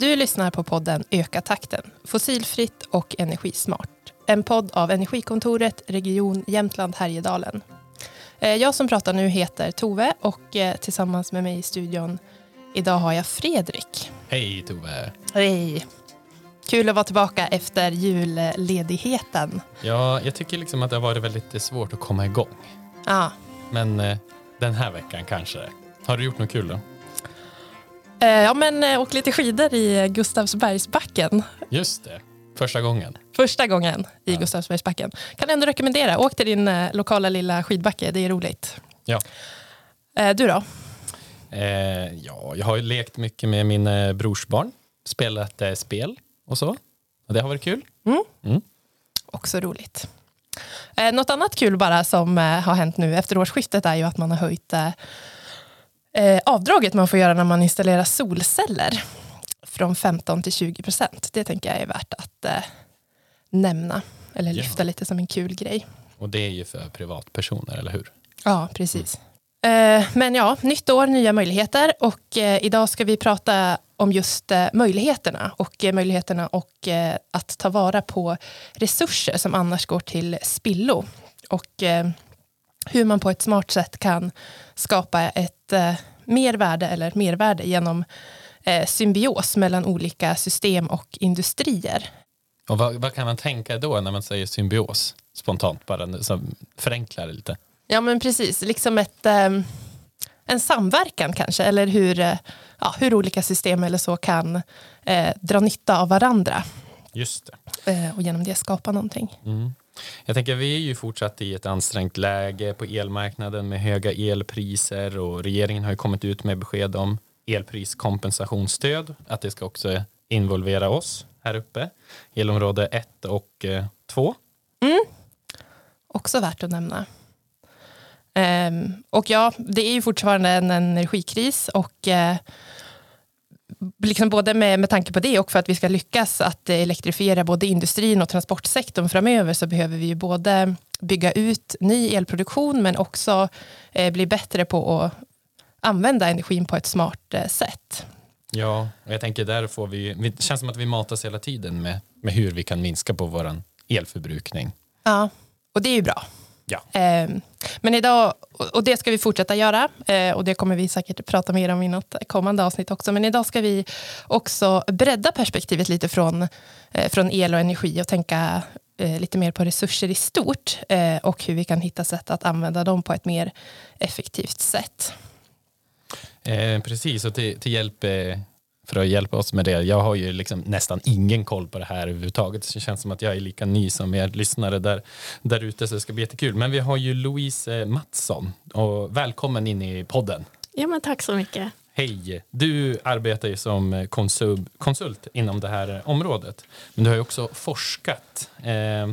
Du lyssnar på podden Öka takten, fossilfritt och energismart. En podd av Energikontoret, Region Jämtland Härjedalen. Eh, jag som pratar nu heter Tove och eh, tillsammans med mig i studion idag har jag Fredrik. Hej Tove! Hej! Kul att vara tillbaka efter julledigheten. Ja, jag tycker liksom att det har varit väldigt svårt att komma igång. Ja, Men eh, den här veckan kanske. Har du gjort något kul då? Eh, ja men eh, åkt lite skidor i Gustavsbergsbacken. Just det, första gången. Första gången i Ja. Gustavsbergsbacken. Kan ändå rekommendera. Åk till din eh, lokala lilla skidbacke, det är roligt. Ja. Eh, du då? Eh, ja, jag har ju lekt mycket med min eh, brorsbarn, spelat eh, spel och så. Och det har varit kul. Också roligt. Eh, något annat kul bara som eh, har hänt nu efter årsskiftet är ju att man har höjt eh, avdraget man får göra när man installerar solceller från 15 till 20 procent. Det tänker jag är värt att eh, nämna eller Ja. lyfta lite som en kul grej. Och det är ju för privatpersoner, eller hur? Ja, precis. Eh, Men ja, nytt år, nya möjligheter och eh, idag ska vi prata om just möjligheterna och möjligheterna och att ta vara på resurser som annars går till spillo och hur man på ett smart sätt kan skapa ett eh, mervärde eller mervärde genom eh, symbios mellan olika system och industrier. Och vad, vad kan man tänka då när man säger symbios? Spontant, bara så förenklar det lite. Ja men precis, liksom ett, eh, en samverkan kanske, eller hur, eh, ja, hur olika system eller så kan eh, dra nytta av varandra Just det. eh, och genom det skapa någonting. Mm. Jag tänker vi är ju fortsatt i ett ansträngt läge på elmarknaden med höga elpriser och regeringen har ju kommit ut med besked om elpriskompensationsstöd, att det ska också involvera oss här uppe, elområde 1 och eh, 2. Mm. Också värt att nämna. Ehm, och ja, det är ju fortfarande en energikris och eh, liksom både med, med tanke på det och för att vi ska lyckas att elektrifiera både industrin och transportsektorn framöver så behöver vi ju både bygga ut ny elproduktion men också eh, bli bättre på att använda energin på ett smart eh, sätt. Ja, och jag tänker där får vi, det känns som att vi matas hela tiden med, med hur vi kan minska på vår elförbrukning. Ja, och det är ju bra. Ja. Ehm, Men idag, och det ska vi fortsätta göra, eh, och det kommer vi säkert prata mer om i något kommande avsnitt också, men idag ska vi också bredda perspektivet lite från, eh, från el och energi och tänka eh, lite mer på resurser i stort och hur vi kan hitta sätt att använda dem på ett mer effektivt sätt. Eh, precis, och till, till hjälp eh, för att hjälpa oss med det. Jag har ju liksom nästan ingen koll på det här överhuvudtaget. Så det känns som att jag är lika ny som er lyssnare där, där ute så det ska bli jättekul. Men vi har ju Louise eh, Mattsson och välkommen in i podden. Ja, men tack så mycket. Hej! Du arbetar ju som konsult, konsult inom det här området. Men du har ju också forskat. Eh,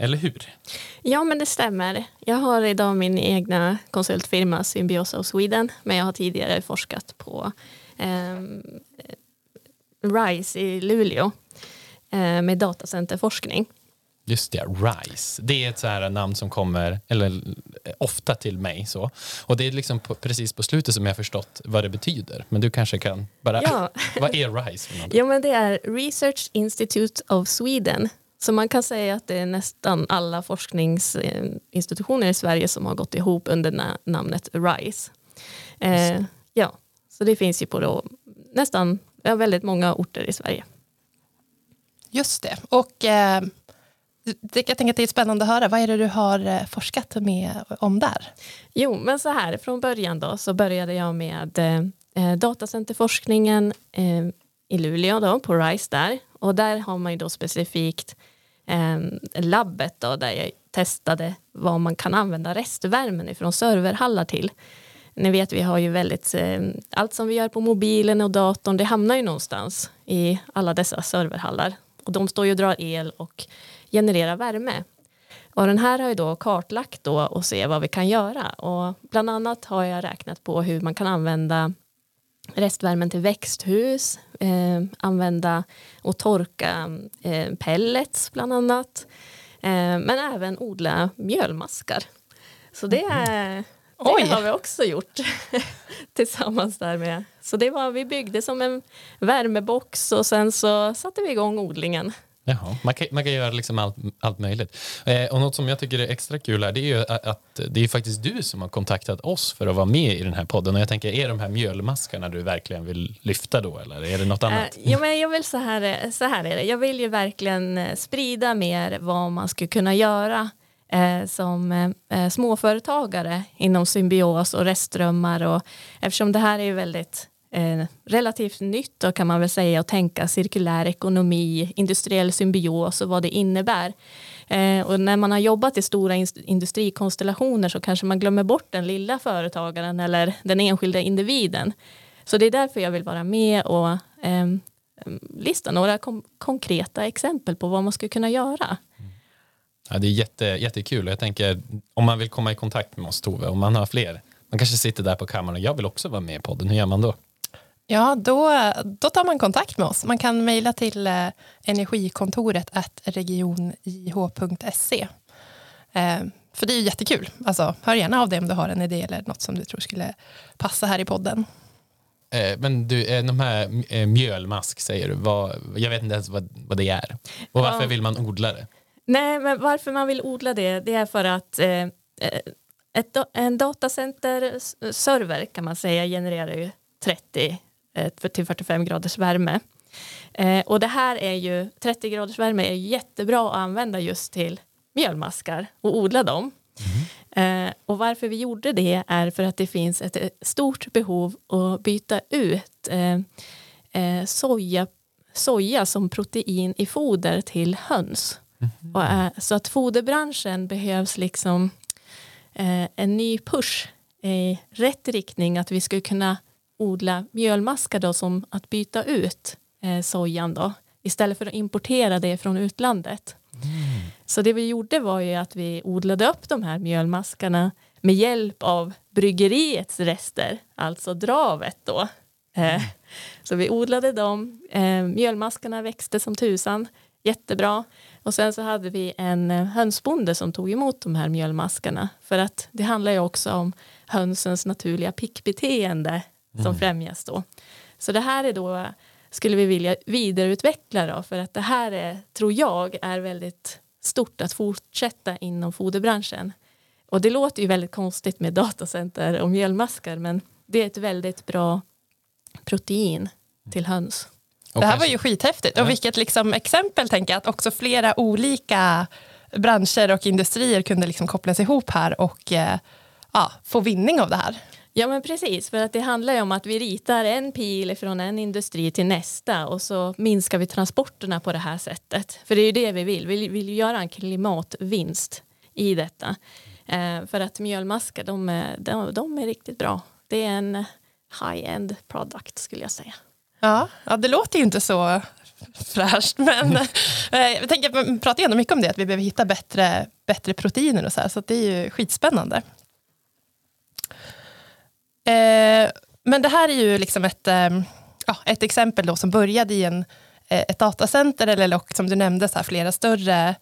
eller hur? Ja, men det stämmer. Jag har idag min egna konsultfirma Symbiosa of Sweden, men jag har tidigare forskat på RISE i Luleå eh, med datacenterforskning. Just det, RISE. Det är ett så här namn som kommer eller, eh, ofta till mig. Så. Och det är liksom på, precis på slutet som jag förstått vad det betyder. Men du kanske kan bara... Ja. vad är RISE? Ja, men det är Research Institute of Sweden. Så man kan säga att det är nästan alla forskningsinstitutioner i Sverige som har gått ihop under na- namnet RISE. Eh, så det finns ju på då nästan ja, väldigt många orter i Sverige. Just det. Och eh, jag tänker att det är spännande att höra. Vad är det du har eh, forskat med om där? Jo, men så här, från början då så började jag med eh, datacenterforskningen eh, i Luleå då, på RISE där. Och där har man ju då specifikt eh, labbet då, där jag testade vad man kan använda restvärmen ifrån serverhallar till. Ni vet, vi har ju väldigt, eh, allt som vi gör på mobilen och datorn, det hamnar ju någonstans i alla dessa serverhallar. Och de står ju och drar el och genererar värme. Och den här har jag då kartlagt då och se vad vi kan göra. Och bland annat har jag räknat på hur man kan använda restvärmen till växthus, eh, använda och torka eh, pellets bland annat. Eh, men även odla mjölmaskar. Så det är, Oj. Det har vi också gjort tillsammans där med. Så det var, vi byggde som en värmebox och sen så satte vi igång odlingen. Jaha, man, kan, man kan göra liksom allt, allt möjligt. Eh, och något som jag tycker är extra kul här, det är ju att, det är faktiskt du som har kontaktat oss för att vara med i den här podden. Och jag tänker, är de här mjölmaskarna du verkligen vill lyfta då, eller är det något annat? Eh, ja, men jag vill så här, så här är det. Jag vill ju verkligen eh, sprida mer vad man skulle kunna göra eh, som eh, eh, småföretagare inom symbios och restströmmar. Och, eftersom det här är ju väldigt eh, relativt nytt då kan man väl säga att tänka cirkulär ekonomi, industriell symbios och vad det innebär. Eh, och när man har jobbat i stora industrikonstellationer så kanske man glömmer bort den lilla företagaren eller den enskilda individen. Så det är därför jag vill vara med och eh, lista några kom konkreta exempel på vad man skulle kunna göra. Mm. Ja, det är jätte, jättekul jag tänker om man vill komma i kontakt med oss Tove, om man har fler, man kanske sitter där på kammaren och jag vill också vara med i podden, hur gör man då? Ja, då, då tar man kontakt med oss. Man kan mejla till eh, energikontoret regionjh.se. Eh, för det är jättekul. Alltså, hör gärna av dig om du har en idé eller något som du tror skulle passa här i podden. Eh, men du, eh, de här eh, mjölmask säger du, vad, jag vet inte ens vad, vad det är. Och varför Ja. vill man odla det? Nej, men varför man vill odla det, det är för att eh, ett, da- en datacenterserver kan man säga genererar ju 30 eh, till 45 graders värme. Eh, och det här är ju, 30 graders värme är jättebra att använda just till mjölmaskar och odla dem. Eh, och varför vi gjorde det är för att det finns ett eh, stort behov att byta ut eh, eh, soja, soja som protein i foder till höns. Och, eh, så att foderbranschen behövs liksom eh, en ny push i rätt riktning att vi skulle kunna odla mjölmaskar då som att byta ut eh, sojan då istället för att importera det från utlandet. Så det vi gjorde var ju att vi odlade upp de här mjölmaskarna med hjälp av bryggeriets rester, alltså dravet då. Eh, så vi odlade dem, eh, mjölmaskarna växte som tusan, jättebra. Och sen så hade vi en eh, hönsbonde som tog emot de här mjölmaskarna. För att det handlar ju också om hönsens naturliga pickbeteende som främjas då. Så det här är då, skulle vi vilja vidareutveckla då, för att det här är, tror jag är väldigt stort att fortsätta inom foderbranschen. Och det låter ju väldigt konstigt med datacenter och mjölmaskar men det är ett väldigt bra protein till höns. Det här var ju skithäftigt. Och vilket liksom exempel tänker jag att också flera olika branscher och industrier kunde liksom kopplas ihop här och eh, ja, få vinning av det här. Ja men precis, för att det handlar ju om att vi ritar en pil från en industri till nästa och så minskar vi transporterna på det här sättet. För det är ju det vi vill, vi vill ju göra en klimatvinst i detta. Eh, för att mjölmaskar, de är, de, de är riktigt bra. Det är en high-end product skulle jag säga. Ja, ja, det låter ju inte så fräscht, men eh, jag tänker, vi pratar ju ändå mycket om det, att vi behöver hitta bättre, bättre proteiner och så här, så det är ju skitspännande. Eh, men det här är ju liksom ett, eh, ja, ett exempel då som började i en, eh, ett datacenter, eller och, som du nämnde, så här, flera större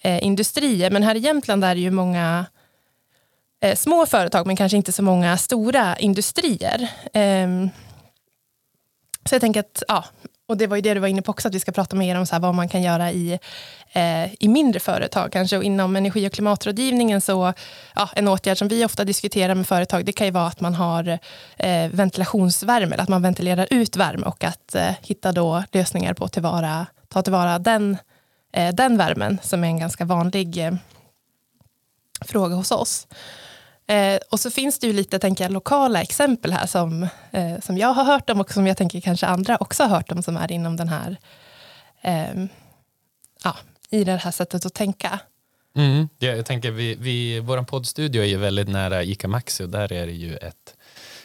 eh, industrier. Men här i Jämtland är det ju många eh, små företag, men kanske inte så många stora industrier. Så jag tänker att, ja, och det var ju det du var inne på också, att vi ska prata mer om så här, vad man kan göra i, eh, i mindre företag kanske. Och inom energi och klimatrådgivningen så, ja, en åtgärd som vi ofta diskuterar med företag, det kan ju vara att man har eh, ventilationsvärme, eller att man ventilerar ut värme och att eh, hitta då lösningar på att tillvara, ta tillvara den, eh, den värmen, som är en ganska vanlig eh, fråga hos oss. Eh, och så finns det ju lite tänker jag, lokala exempel här som, eh, som jag har hört om och som jag tänker kanske andra också har hört om som är inom den här, eh, ja, i det här sättet att tänka. Mm. Ja, jag tänker, vi, vi, vår poddstudio är ju väldigt nära ICA Maxi och där är det ju ett,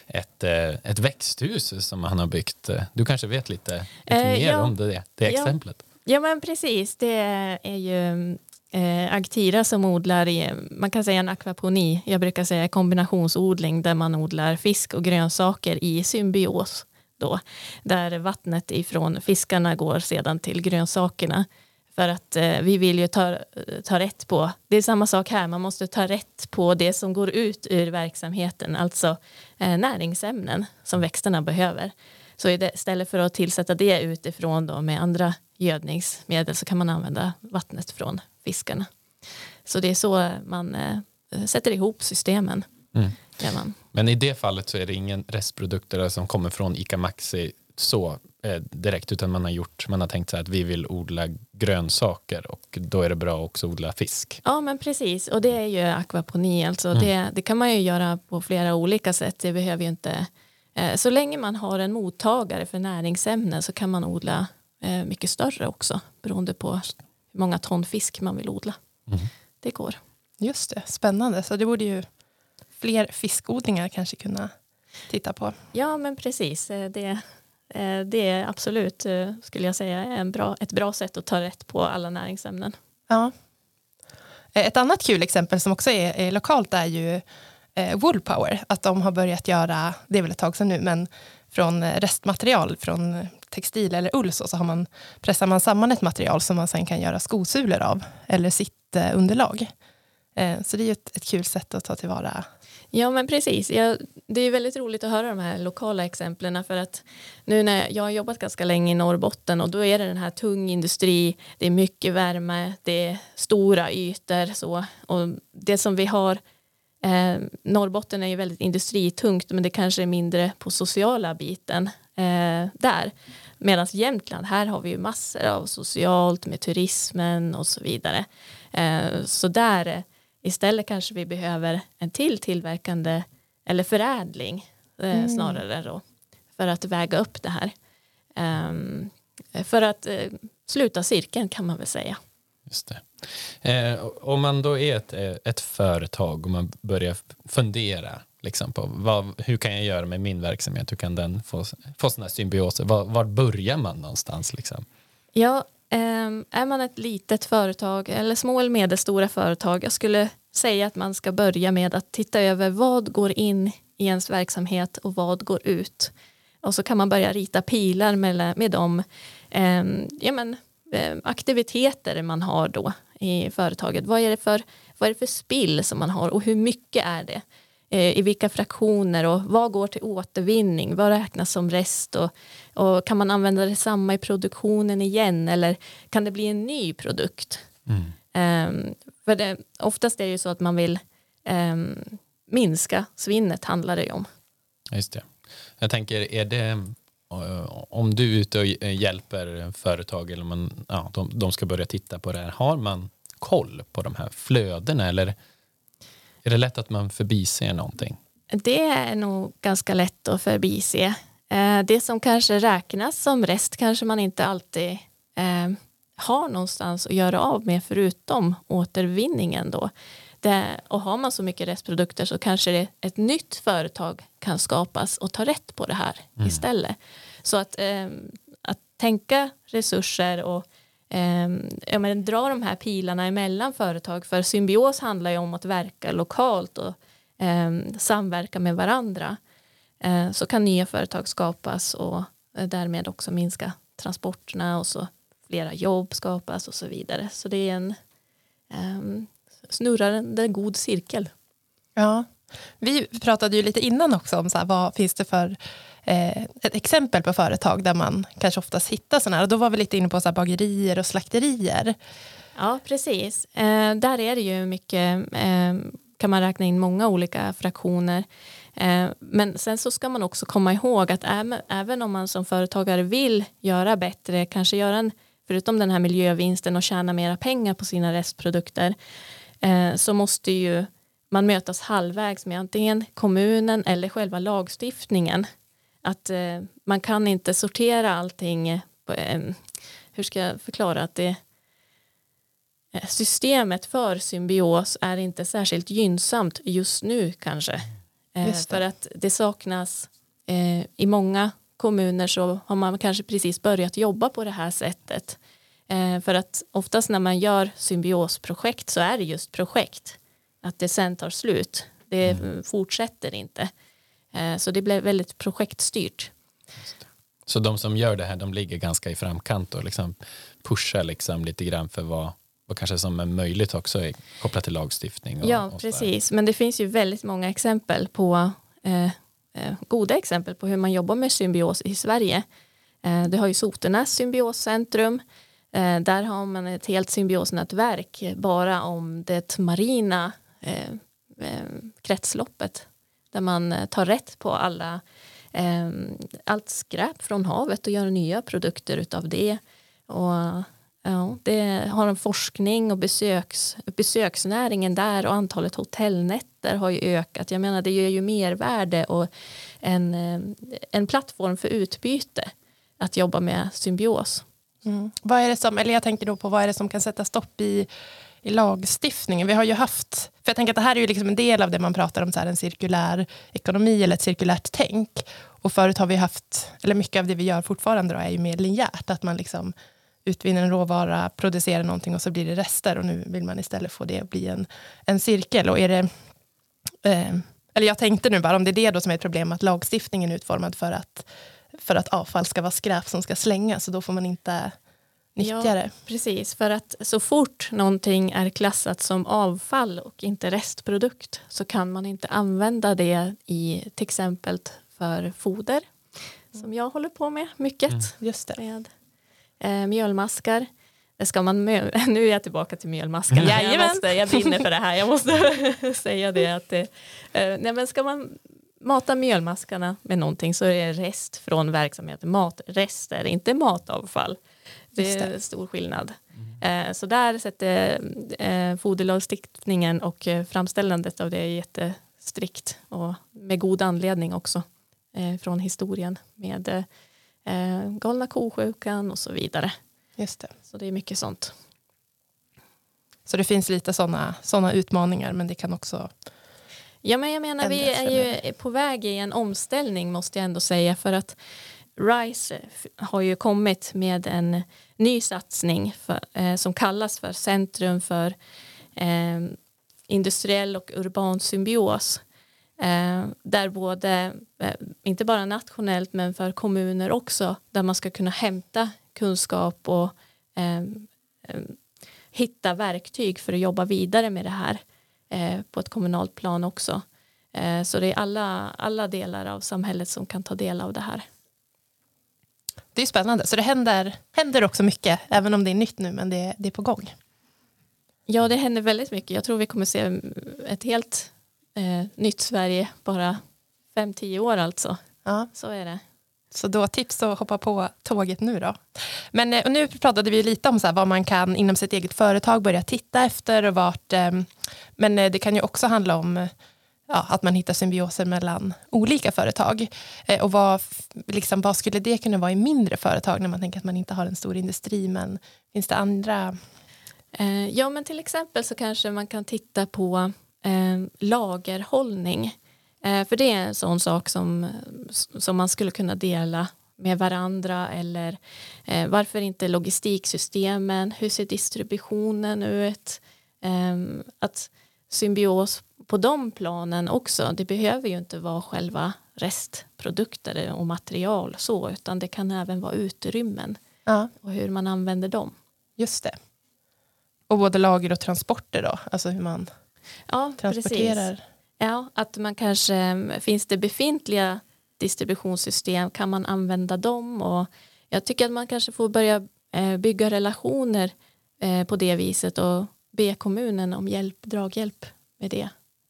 ett, eh, ett växthus som han har byggt. Du kanske vet lite, lite Eh, mer ja. om det, det exemplet? Ja men precis, det är ju eh, Agtira som odlar i, man kan säga en akvaponi, jag brukar säga kombinationsodling där man odlar fisk och grönsaker i symbios då, där vattnet ifrån fiskarna går sedan till grönsakerna. För att eh, vi vill ju ta, ta rätt på, det är samma sak här, man måste ta rätt på det som går ut ur verksamheten, alltså eh, näringsämnen som växterna behöver. Så istället för att tillsätta det utifrån då med andra gödningsmedel så kan man använda vattnet från fiskarna. Så det är så man eh, sätter ihop systemen. Mm. Men i det fallet så är det ingen restprodukter som kommer från ICA Maxi så eh, direkt utan man har gjort, man har tänkt sig att vi vill odla grönsaker och då är det bra också att odla fisk. Ja men precis och det är ju akvaponi alltså mm. det, det kan man ju göra på flera olika sätt det behöver ju inte eh, så länge man har en mottagare för näringsämnen så kan man odla mycket större också beroende på hur många ton fisk man vill odla. Mm. Det går. Just det, spännande. Så det borde ju fler fiskodlingar kanske kunna titta på. Ja, men precis. Eh, det, eh, det är absolut, eh, skulle jag säga, en bra, ett bra sätt att ta rätt på alla näringsämnen. Ja. Ett annat kul exempel som också är, är lokalt är ju Woolpower. Att de har börjat göra, det är väl ett tag sedan nu, men från restmaterial från textil eller ull så, så har man, pressar man samman ett material som man sen kan göra skosulor av eller sittunderlag. Eh, eh, så det är ju ett, ett kul sätt att ta tillvara. Ja men precis, jag, det är väldigt roligt att höra de här lokala exemplen för att nu när jag har jobbat ganska länge i Norrbotten och då är det den här tung industri, det är mycket värme, det är stora ytor så. Och det som vi har eh, Norrbotten är ju väldigt industritungt men det kanske är mindre på sociala biten eh, där medan Jämtland här har vi ju massor av socialt med turismen och så vidare eh, så där Istället kanske vi behöver en till tillverkande eller förädling eh, mm. snarare då, för att väga upp det här. Um, för att uh, sluta cirkeln kan man väl säga. Just det. Eh, om man då är ett, eh, ett företag och man börjar fundera liksom på vad, hur kan jag göra med min verksamhet, hur kan den få, få sådana symbioser, var, var börjar man någonstans? Liksom? Ja, ehm, är man ett litet företag eller små eller medelstora företag, jag skulle säga att man ska börja med att titta över vad går in i ens verksamhet och vad går ut. Och så kan man börja rita pilar med, med de eh, ja, men, ehm, aktiviteter man har då i företaget. Vad är, det för, vad är det för spill som man har och hur mycket är det? Eh, i vilka fraktioner och vad går till återvinning, vad räknas som rest och, och kan man använda detsamma i produktionen igen eller kan det bli en ny produkt? Mm. Um, för det, oftast är det ju så att man vill um, minska svinnet handlar det ju om. Just det. Jag tänker, är det eh, om du är ute och hjälper företag eller man, ja, de, de ska börja titta på det här, har man koll på de här flödena eller är det lätt att man förbiser någonting? Det är nog ganska lätt att förbise. Eh, det som kanske räknas som rest kanske man inte alltid eh, har någonstans att göra av med förutom återvinningen då. Det, och har man så mycket restprodukter så kanske det, ett nytt företag kan skapas och ta rätt på det här mm. istället. Så att, eh, att tänka resurser och eh, ja, men dra de här pilarna emellan företag för symbios handlar ju om att verka lokalt och eh, samverka med varandra. Eh, så kan nya företag skapas och eh, därmed också minska transporterna och så flera jobb skapas och så vidare. Så det är en eh, snurrande god cirkel. Ja, vi pratade ju lite innan också om så här, vad finns det för Eh, ett exempel på företag där man kanske oftast hittar sådana här. Och då var vi lite inne på så här, bagerier och slakterier. Ja, precis. Eh, där är det ju mycket, eh, kan man räkna in många olika fraktioner. Eh, men sen så ska man också komma ihåg att även, även om man som företagare vill göra bättre, kanske göra en, förutom den här miljövinsten och tjäna mera pengar på sina restprodukter, eh, så måste ju man mötas halvvägs med antingen kommunen eller själva lagstiftningen att eh, man kan inte sortera allting på, eh, hur ska jag förklara? Att det eh, systemet för symbios är inte särskilt gynnsamt just nu kanske. Eh, för att det saknas eh, i många kommuner så har man kanske precis börjat jobba på det här sättet. Eh, för att oftast när man gör symbiosprojekt så är det just projekt att det sen tar slut. Det mm. fortsätter inte. Eh, så det blev väldigt projektstyrt. Så de som gör det här, de ligger ganska i framkant och liksom pusha liksom lite grann för vad, vad kanske som är möjligt också kopplat till lagstiftning. Och, ja, och precis. Men det finns ju väldigt många exempel på eh, eh, goda exempel på hur man jobbar med symbios i Sverige. Eh, det har ju Sotenäs symbioscentrum. Eh, där har man ett helt symbiosnätverk bara om det marina eh, eh, kretsloppet. Där man eh, tar rätt på alla, ehm, allt skräp från havet och gör nya produkter utav det. Och Ja, det har en forskning och besöks, besöksnäringen där och antalet hotellnätter har ju ökat. Jag menar det ger ju mervärde och en, eh, en plattform för utbyte att jobba med symbios. Mm. Vad är det som, eller jag tänker då på vad är det som kan sätta stopp i, i lagstiftningen? Vi har ju haft, för jag tänker att det här är ju liksom en del av det man pratar om, så här, en cirkulär ekonomi eller ett cirkulärt tänk. Och förut har vi haft, eller mycket av det vi gör fortfarande då är ju mer linjärt, att man liksom utvinner en råvara, producerar någonting och så blir det rester och nu vill man istället få det att bli en, en cirkel. Och är det, eh, eller jag tänkte nu bara om det är det då som är ett problem, att lagstiftningen är utformad för att för att avfall ska vara skräp som ska slängas så då får man inte nyttja ja. Precis, för att så fort någonting är klassat som avfall och inte restprodukt så kan man inte använda det i till exempel för foder som jag håller på med mycket. Mm, just det. Med eh, mjölmaskar. Det ska man nu är jag tillbaka till mjölmaskarna. Mm. Jag, måste, jag brinner för det här. Jag måste säga det. Att det, eh, nej men ska man mata mjölmaskarna med någonting så är det rest från verksamheten, matrester, inte matavfall. Det är det. stor skillnad. Mm. Så där sätter eh, foderlagstiftningen och eh, framställandet av det är jättestrikt och med god anledning också från historien med galna kosjukan och så vidare. Just det. Så det är mycket sånt. Så det finns lite sådana såna utmaningar men det kan också Ja, men jag menar, vi är ju på väg i en omställning måste jag ändå säga för att RISE har ju kommit med en ny satsning för, eh, som kallas för Centrum för eh, industriell och urban symbios. Eh, där både, eh, inte bara nationellt men för kommuner också, där man ska kunna hämta kunskap och eh, eh hitta verktyg för att jobba vidare med det här eh, på ett kommunalt plan också. Eh, så det är alla, alla delar av samhället som kan ta del av det här. Det är spännande, så det händer, händer också mycket, även om det är nytt nu, men det, det är på gång. Ja, det händer väldigt mycket. Jag tror vi kommer se ett helt eh, nytt Sverige bara fem tio år alltså. Ja. Så är det. Så då tips att hoppa på tåget nu då. Men eh, nu pratade vi lite om så vad man kan inom sitt eget företag börja titta efter och vart. Eh, men eh, det kan ju också handla om ja, att man hittar symbioser mellan olika företag. Eh, och vad, liksom, vad skulle det kunna vara i mindre företag när man tänker att man inte har en stor industri men finns det andra? Eh, ja men till exempel så kanske man kan titta på eh, lagerhållning. Eh, för det är en sån sak som, som man skulle kunna dela med varandra eller eh, varför inte logistiksystemen, hur ser distributionen ut? Eh, att symbios på de planen också, det behöver ju inte vara själva restprodukter och material så, utan det kan även vara utrymmen ja. och hur man använder dem. Just det. Och både lager och transporter då, alltså hur man ja, transporterar. Precis. Ja, att man kanske, finns det befintliga distributionssystem, kan man använda dem? Och jag tycker att man kanske får börja eh, bygga relationer eh, på det viset och be kommunen om hjälp, draghjälp med det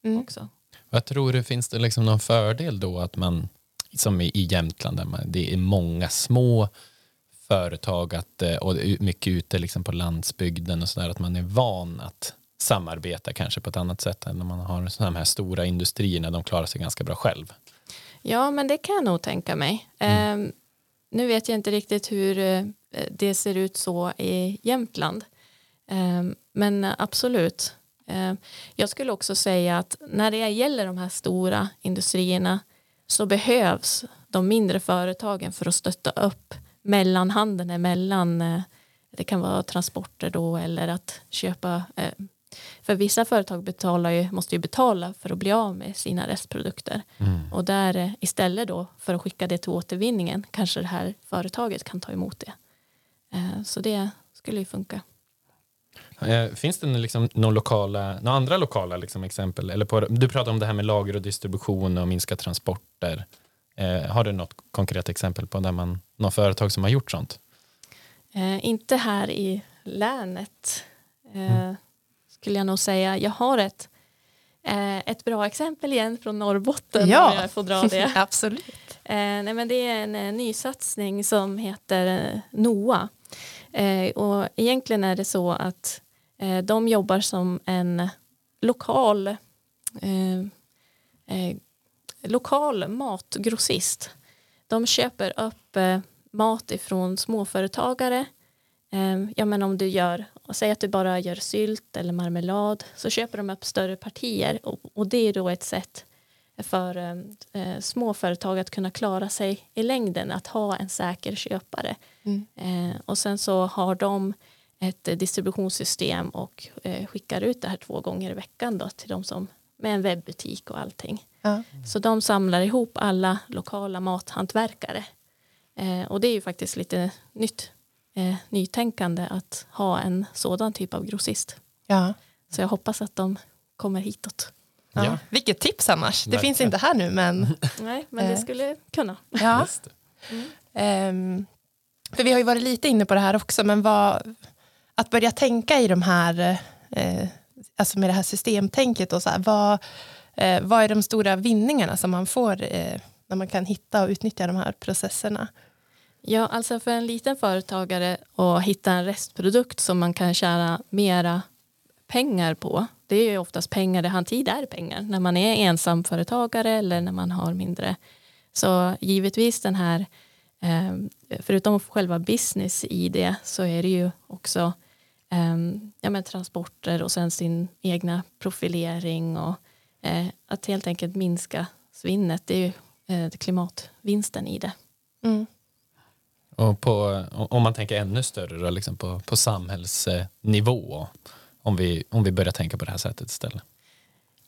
mm. också. Vad tror du, finns det liksom någon fördel då att man, som i Jämtland, där man, det är många små företag att, eh, och mycket ute liksom på landsbygden och sådär, att man är van att samarbeta kanske på ett annat sätt än när man har de här stora industrierna, de klarar sig ganska bra själv. Ja, men det kan jag nog tänka mig. Mm. Eh, nu vet jag inte riktigt hur eh, det ser ut så i Jämtland. Eh, men absolut. Eh, jag skulle också säga att när det gäller de här stora industrierna så behövs de mindre företagen för att stötta upp mellanhandeln emellan eh, det kan vara transporter då eller att köpa eh, för vissa företag betalar ju, måste ju betala för att bli av med sina restprodukter. Mm. Och där istället då för att skicka det till återvinningen kanske det här företaget kan ta emot det. Så det skulle ju funka. Eh, Finns det liksom några, lokala, några andra lokala liksom exempel? Eller på, du pratar om det här med lager och distribution och minska transporter. Eh, har du något konkret exempel på där man, något företag som har gjort sånt? Eh, inte här i länet eh, skulle jag nog säga. Jag har ett, eh, ett bra exempel igen från Norrbotten Ja. om jag får dra det. Absolut. Eh, nej, men det är en eh, nysatsning som heter eh, NOA. Eh, och egentligen är det så att eh, de jobbar som en lokal eh, eh, lokal matgrossist. De köper upp eh, mat ifrån småföretagare. Ja, men om du gör, säg att du bara gör sylt eller marmelad så köper de upp större partier och, och det är då ett sätt för eh, småföretag att kunna klara sig i längden, att ha en säker köpare. Mm. Eh, och sen så har de ett eh, distributionssystem och eh, skickar ut det här två gånger i veckan då, till de som med en webbutik och allting. Ja. Så de samlar ihop alla lokala mathantverkare. Eh, och det är ju faktiskt lite nytt, eh, nytänkande att ha en sådan typ av grossist. Ja. Så jag hoppas att de kommer hitåt. Ja. Ja. Vilket tips annars. Det finns Verkligen. inte här nu men Nej, men det Eh. skulle kunna. ja. Just det. Ehm, för vi har ju varit lite inne på det här också, men vad, att börja tänka i de här, eh, alltså med det här systemtänket och så här, vad, eh, vad är de stora vinningarna som man får eh, när man kan hitta och utnyttja de här processerna? Ja, alltså för en liten företagare att hitta en restprodukt som man kan tjäna mera pengar på. Det är ju oftast pengar, det har tid är pengar när man är ensamföretagare eller när man har mindre. Så givetvis den här, eh, förutom själva business i det så är det ju också ja, men transporter och sen sin egna profilering och eh, att helt enkelt minska svinnet. Det är ju eh, klimatvinsten i det. Mm. Och på, om man tänker ännu större då, liksom på, på samhällsnivå, om vi, om vi börjar tänka på det här sättet istället.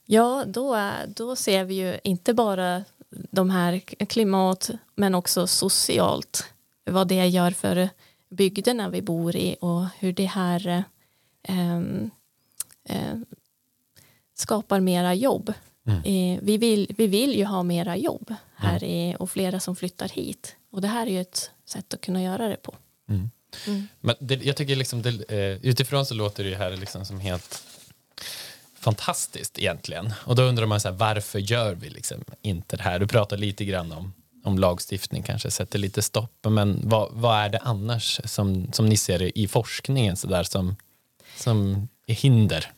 Ja, då, då ser vi ju inte bara de här klimat men också socialt vad det gör för bygderna vi bor i och hur det här eh, eh, skapar mera jobb. Mm. Eh, vi, vill, vi vill ju ha mera jobb här i, och flera som flyttar hit och det här är ju ett sätt att kunna göra det på. Mm. Mm. Men det, jag tycker liksom det, eh, utifrån så låter det här liksom som helt fantastiskt egentligen. Och då undrar man så här, varför gör vi liksom inte det här? Du pratar lite grann om, om lagstiftning kanske sätter lite stopp. Men vad, vad är det annars som, som ni ser det i forskningen så där som, som är hinder?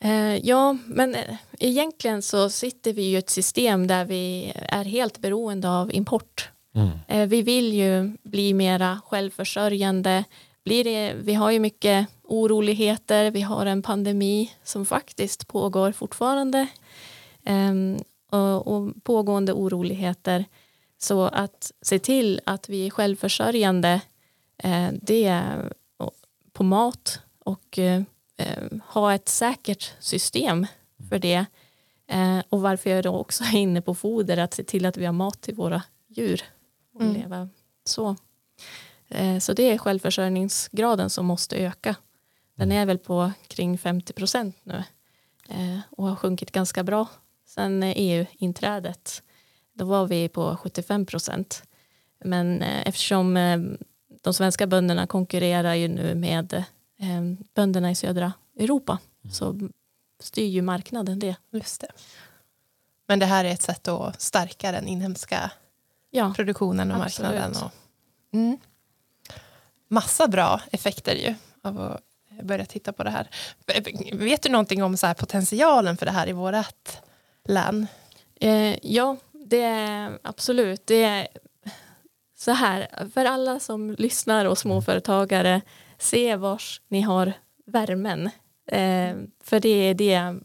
Eh, ja, men eh, egentligen så sitter vi i ett system där vi är helt beroende av import. Mm. Eh, vi vill ju bli mera självförsörjande. Blir det, vi har ju mycket oroligheter, vi har en pandemi som faktiskt pågår fortfarande Ehm, och, och pågående oroligheter. Så att se till att vi är självförsörjande eh, det på mat och eh, eh, ha ett säkert system för det. Eh, och varför jag då också är inne på foder, att se till att vi har mat till våra djur och Mm. leva så. Eh, så det är självförsörjningsgraden som måste öka. Den är väl på kring 50 procent nu eh, och har sjunkit ganska bra sen eh, EU-inträdet. Då var vi på 75 procent. Men eh, eftersom eh, de svenska bönderna konkurrerar ju nu med eh, bönderna i södra Europa så styr ju marknaden det. Just det. Men det här är ett sätt att stärka den inhemska Ja, produktionen och Absolut. marknaden. Och, mm. Massa bra effekter ju av att börja titta på det här. Vet du någonting om så här potentialen för det här i vårt län? Eh, ja, det är absolut. Det är så här, för alla som lyssnar och småföretagare, se vars ni har värmen. Eh, för det är det.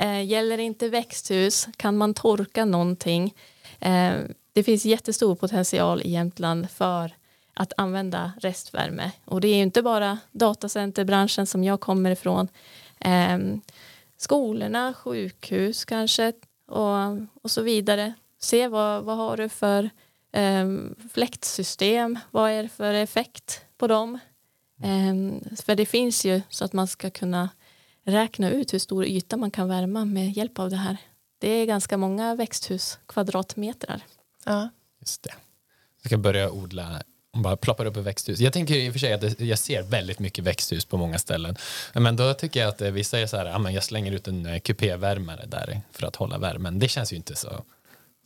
Eh, gäller inte växthus, kan man torka någonting? Eh, det finns jättestor potential i Jämtland för att använda restvärme. Och det är ju inte bara datacenterbranschen som jag kommer ifrån. Eh, skolorna, sjukhus kanske och, och så vidare. Se vad, vad har du för eh, fläktsystem, vad är det för effekt på dem? Ehm, för det finns ju så att man ska kunna räkna ut hur stor yta man kan värma med hjälp av det här. Det är ganska många växthuskvadratmetrar. Ja. Just det. Jag ska börja odla bara ploppar upp i växthus. Jag tänker i och för sig att det, jag ser väldigt mycket växthus på många ställen. Men då tycker jag att eh, vissa är så här, ja, men jag slänger ut en eh, kupévärmare där för att hålla värmen. Det känns ju inte så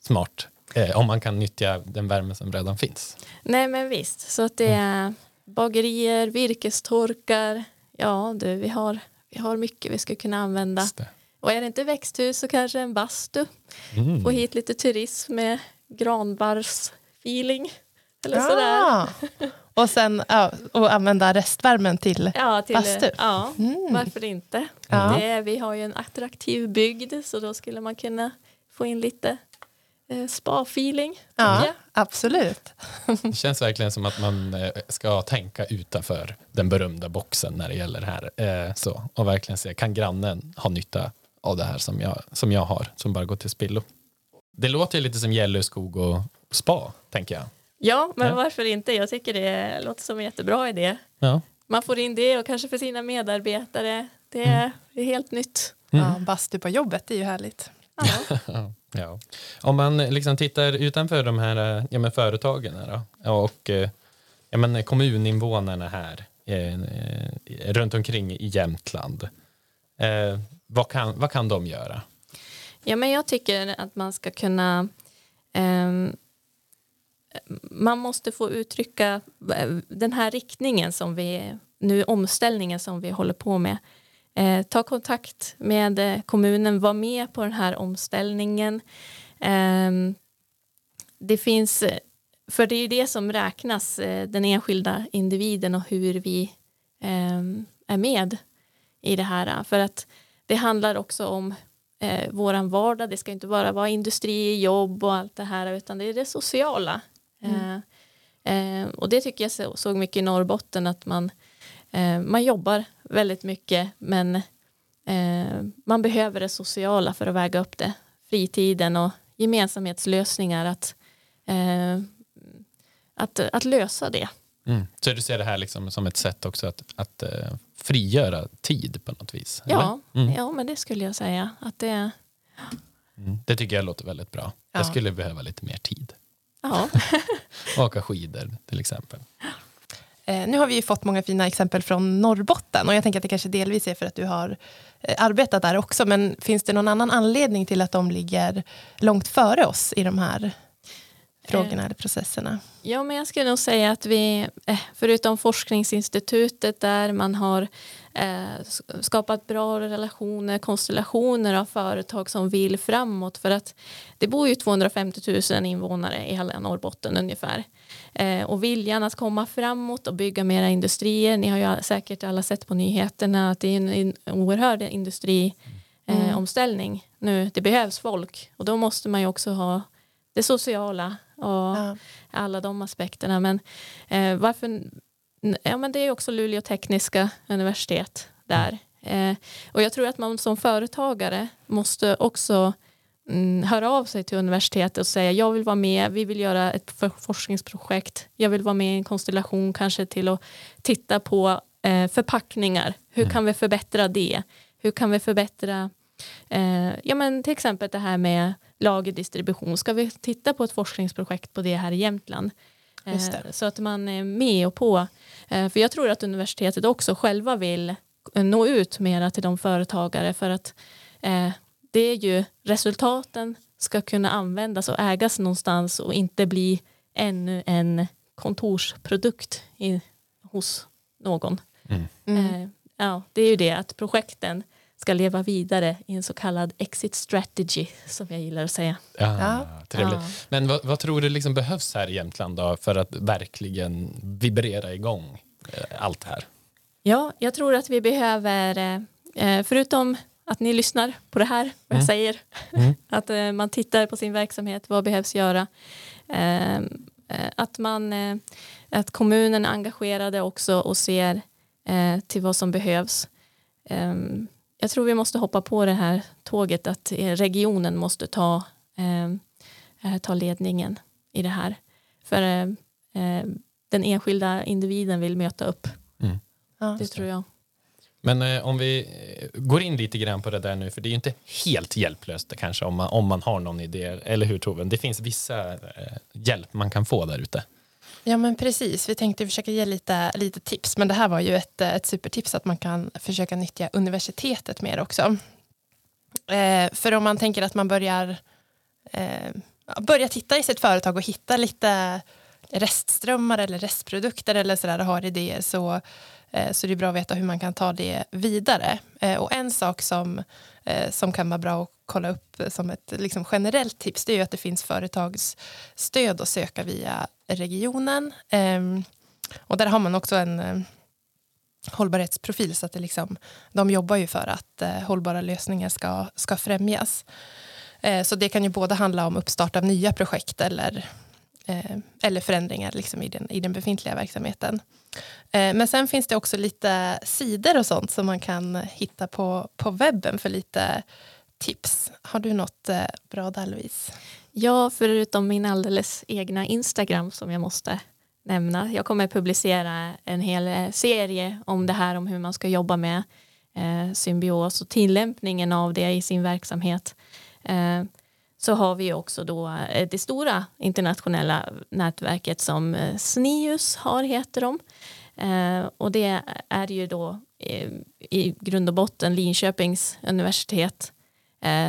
smart eh, om man kan nyttja den värme som redan finns. Nej men visst, så att det är bagerier, virkestorkar, ja du, vi har, vi har mycket vi ska kunna använda. Och är det inte växthus så kanske en bastu. Mm. Få hit lite turism med granbarrsfeeling. Eller sådär. Ah. Och sen ja, och använda restvärmen till Ja, till, Bastu. ja Mm. varför inte? Ja. Det, vi har ju en attraktiv bygd så då skulle man kunna få in lite eh, spa-feeling. Ja, jag. absolut. Det känns verkligen som att man eh, ska tänka utanför den berömda boxen när det gäller det här. Eh, Så, och verkligen se, kan grannen ha nytta av det här som jag, som jag har, som bara går till spillo? Det låter ju lite som Gällöskog och spa, tänker jag. Ja, men Ja. varför inte? Jag tycker det låter som en jättebra idé. Ja. Man får in det och kanske för sina medarbetare. Det är, det är helt nytt. Ja, bastu på jobbet, det är ju härligt. Ja. Ja. Om man liksom tittar utanför de här eh, ja, men företagen här då, och eh, ja, men kommuninvånarna här eh, eh, runt omkring i Jämtland. Eh, vad, kan, vad kan de göra? Ja, men jag tycker att man ska kunna ehm, man måste få uttrycka eh, den här riktningen som vi nu omställningen som vi håller på med. Eh, ta kontakt med eh, kommunen, var med på den här omställningen. Eh, det finns, eh, för det är ju det som räknas, eh, den enskilda individen och hur vi ehm, är med i det här. För att det handlar också om eh, våran vardag. Det ska inte bara vara industri, jobb och allt det här utan det är det sociala. Eh, eh, och det tycker jag så, såg mycket i Norrbotten att man, eh, man jobbar väldigt mycket men eh, man behöver det sociala för att väga upp det. Fritiden och gemensamhetslösningar att, eh, att, att lösa det. Mm. Så du ser det här liksom som ett sätt också att, att eh, frigöra tid på något vis? Ja? Mm. ja, men det skulle jag säga. Att det, Mm. Det tycker jag låter väldigt bra. Ja. Jag skulle behöva lite mer tid. Ja. Åka skidor till exempel. Eh, nu har vi ju fått många fina exempel från Norrbotten och jag tänker att det kanske delvis är för att du har eh, arbetat där också. Men finns det någon annan anledning till att de ligger långt före oss i de här frågorna eller processerna? Ja, men jag skulle nog säga att vi, eh, förutom forskningsinstitutet där man har eh, skapat bra relationer, konstellationer av företag som vill framåt för att det bor ju 250 000 invånare i hela Norrbotten ungefär. Eh, och viljan att komma framåt och bygga mera industrier, ni har ju säkert alla sett på nyheterna att det är en, oerhörd industriomställning eh, omställning nu. Det behövs folk och då måste man ju också ha det sociala och Ja. alla de aspekterna. Men eh, varför? Ja, men det är också Luleå tekniska universitet där. Eh, och jag tror att man som företagare måste också mm, höra av sig till universitetet och säga jag vill vara med, vi vill göra ett for- forskningsprojekt, jag vill vara med i en konstellation kanske till att titta på eh, förpackningar. Hur kan vi förbättra det? Hur kan vi förbättra Eh, ja, men till exempel det här med lagerdistribution. Ska vi titta på ett forskningsprojekt på det här i Jämtland? Eh, Just det. så att man är med och på. Eh, för jag tror att universitetet också själva vill nå ut mera till de företagare för att eh, det är ju resultaten ska kunna användas och ägas någonstans och inte bli ännu en kontorsprodukt i, hos någon. Mm. Eh, ja, det är ju det att projekten ska leva vidare i en så kallad exit strategy som jag gillar att säga. Ja, Ja. Trevligt. Ja. Men vad, vad tror du liksom behövs här i Jämtland då för att verkligen vibrera igång eh, allt det här? Ja, jag tror att vi behöver, eh, eh, förutom att ni lyssnar på det här, vad jag Mm. säger, Mm. att man tittar på sin verksamhet, vad behövs göra, eh, eh, att, man, att kommunen är engagerade också och ser till vad som behövs. Eh, jag tror vi måste hoppa på det här tåget att regionen måste ta, eh, eh, ta ledningen i det här. För eh, eh, den enskilda individen vill möta upp. Mm. Ja. Det tror jag. Men eh, om vi eh, går in lite grann på det där nu, för det är ju inte helt hjälplöst kanske om man, om man har någon idé, eller hur Tove? Det finns vissa eh, hjälp man kan få där ute. Ja men precis, vi tänkte försöka ge lite, lite tips men det här var ju ett, ett supertips att man kan försöka nyttja universitetet mer också. Eh, för om man tänker att man börjar eh, börja titta i sitt företag och hitta lite restströmmar eller restprodukter eller sådär och har idéer så, eh, så det är bra att veta hur man kan ta det vidare. Eh, och en sak som, eh, som kan vara bra att kolla upp som ett liksom, generellt tips det är ju att det finns företagsstöd att söka via regionen. Eh, och där har man också en eh, hållbarhetsprofil så att det liksom, de jobbar ju för att eh, hållbara lösningar ska, ska främjas. Eh, så det kan ju både handla om uppstart av nya projekt eller, eh, eller förändringar liksom i, den, i den befintliga verksamheten. Eh, men sen finns det också lite sidor och sånt som man kan hitta på, på webben för lite tips. Har du något eh, bra där Louise? Ja, förutom min alldeles egna Instagram som jag måste nämna. Jag kommer publicera en hel eh, serie om det här om hur man ska jobba med eh, symbios och tillämpningen av det i sin verksamhet. Eh, så har vi också då eh, det stora internationella nätverket som eh, SNIUS har, heter de. Eh, och det är ju då i grund och botten Linköpings universitet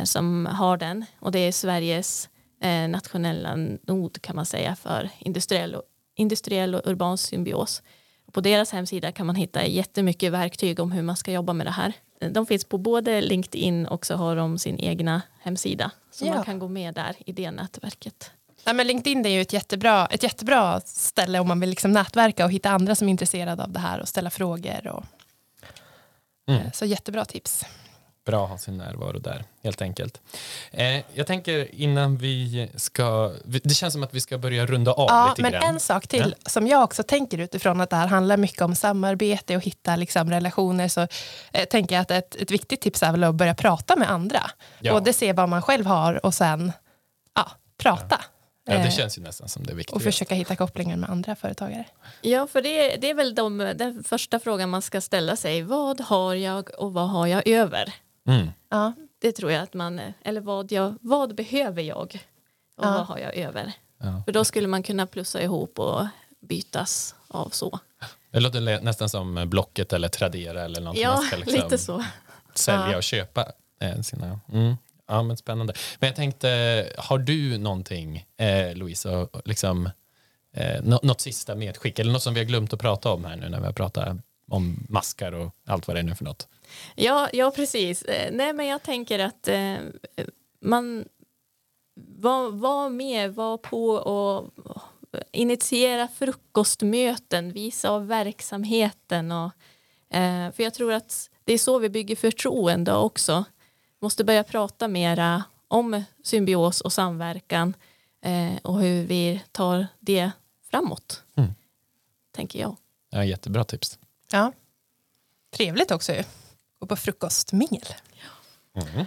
som har den och det är Sveriges nationella nod kan man säga för industriell och, industriell och urban symbios. På deras hemsida kan man hitta jättemycket verktyg om hur man ska jobba med det här. De finns på både LinkedIn och så har de sin egna hemsida. Så Ja. man kan gå med där i det nätverket. Nej, men LinkedIn är ju ett jättebra, ett jättebra ställe om man vill liksom nätverka och hitta andra som är intresserade av det här och ställa frågor. Och, Mm. eh, Så jättebra tips. Bra att ha sin närvaro där, helt enkelt. Eh, jag tänker innan vi ska, det känns som att vi ska börja runda av Ja, lite men grann. en sak till som jag också tänker utifrån att det här handlar mycket om samarbete och hitta liksom relationer så eh, tänker jag att ett, ett viktigt tips är väl att börja prata med andra. Ja. Både se vad man själv har och sen ja, prata. Ja, det Eh, känns ju nästan som det viktiga. och försöka hitta kopplingar med andra företagare. Ja, för det, det är väl de, den första frågan man ska ställa sig. Vad har jag och vad har jag över? Mm. Ja, Det tror jag att man, eller vad, jag, vad behöver jag och Ja. vad har jag över? Ja. För då skulle man kunna plussa ihop och bytas av så. Det låter nästan som Blocket eller Tradera eller något Ja, man ska liksom lite så. sälja Ja. och köpa eh, sina. Mm. Ja, men spännande. Men jag tänkte, har du någonting, eh, Louise, liksom, eh, nå- något sista medskick eller något som vi har glömt att prata om här nu när vi har pratat om maskar och allt vad det är nu för något? Ja, ja precis. Eh, Nej, men jag tänker att eh, man var, var med, var på och initiera frukostmöten, visa av verksamheten. Och, eh, för jag tror att det är så vi bygger förtroende också. Måste börja prata mera om symbios och samverkan eh, och hur vi tar det framåt, Mm. tänker jag. Ja, jättebra tips. Ja. Trevligt också ju. Gå på frukostmingel. Mm.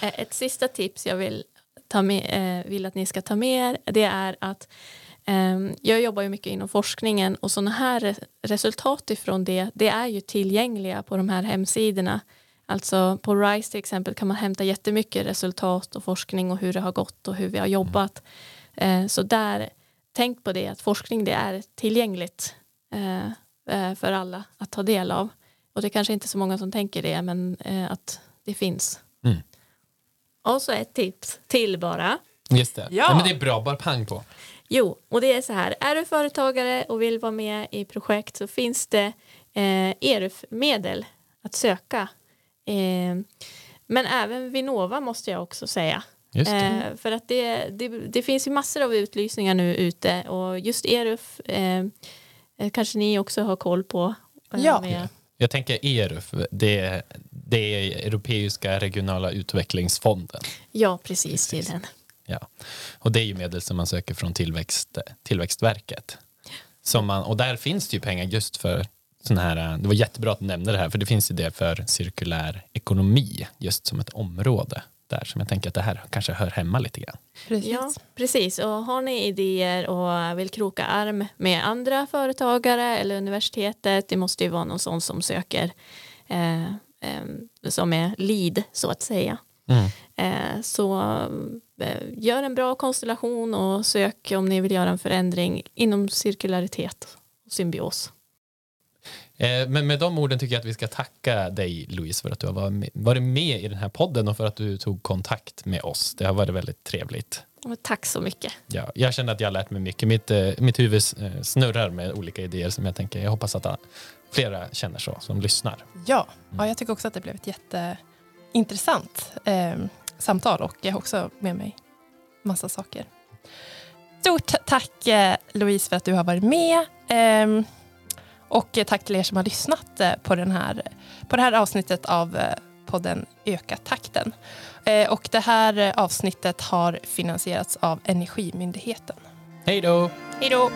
Ett sista tips jag vill, ta med, eh, vill att ni ska ta med er det är att eh, jag jobbar ju mycket inom forskningen och sådana här re- resultat ifrån det det är ju tillgängliga på de här hemsidorna. Alltså på RISE till exempel kan man hämta jättemycket resultat och forskning och hur det har gått och hur vi har jobbat. Eh, så där, tänk på det att forskning det är tillgängligt för alla att ta del av. Och det är kanske inte så många som tänker det men eh, att det finns. Mm. Och så ett tips till bara. Just det. Ja. Ja. men det är bra, bara pang på. Jo, och det är så här. Är du företagare och vill vara med i projekt så finns det eh, ERUF-medel att söka. Eh, men även Vinnova måste jag också säga. Just det. Eh, för att det, det, det finns ju massor av utlysningar nu ute och just ERUF eh, eh, kanske ni också har koll på. eh, Ja. med- Jag tänker ERUF, det är, det är Europeiska regionala utvecklingsfonden. ja precis, det är Precis. den. Ja. Och det är ju medel som man söker från tillväxt, Tillväxtverket. Som man, och där finns det ju pengar just för sån här, det var jättebra att du nämnde det här, för det finns ju det för cirkulär ekonomi, just som ett område där som jag tänker att det här kanske hör hemma lite grann. Precis. Ja, precis. Och har ni idéer och vill kroka arm med andra företagare eller universitetet, det måste ju vara någon sån som söker eh, eh, som är lead så att säga. Mm. Eh, så eh, gör en bra konstellation och sök om ni vill göra en förändring inom cirkularitet och symbios. Eh, Men med de orden tycker jag att vi ska tacka dig Louise för att du har varit med- i den här podden och för att du tog kontakt med oss. Det har varit väldigt trevligt. Tack så mycket. Ja, jag känner att jag har lärt mig mycket. Mitt, eh, mitt huvud eh, snurrar med olika idéer som jag tänker, jag hoppas att flera känner så, som lyssnar. Ja, ja, jag tycker också att det blev ett jätteintressant eh, samtal och jag har också med mig massa saker. Stort tack Louise för att du har varit med. Eh, och tack till er som har lyssnat eh, på, den här, på det här avsnittet av eh, podden Öka takten. Eh, och det här eh, avsnittet har finansierats av Energimyndigheten. Hej då! Hej då!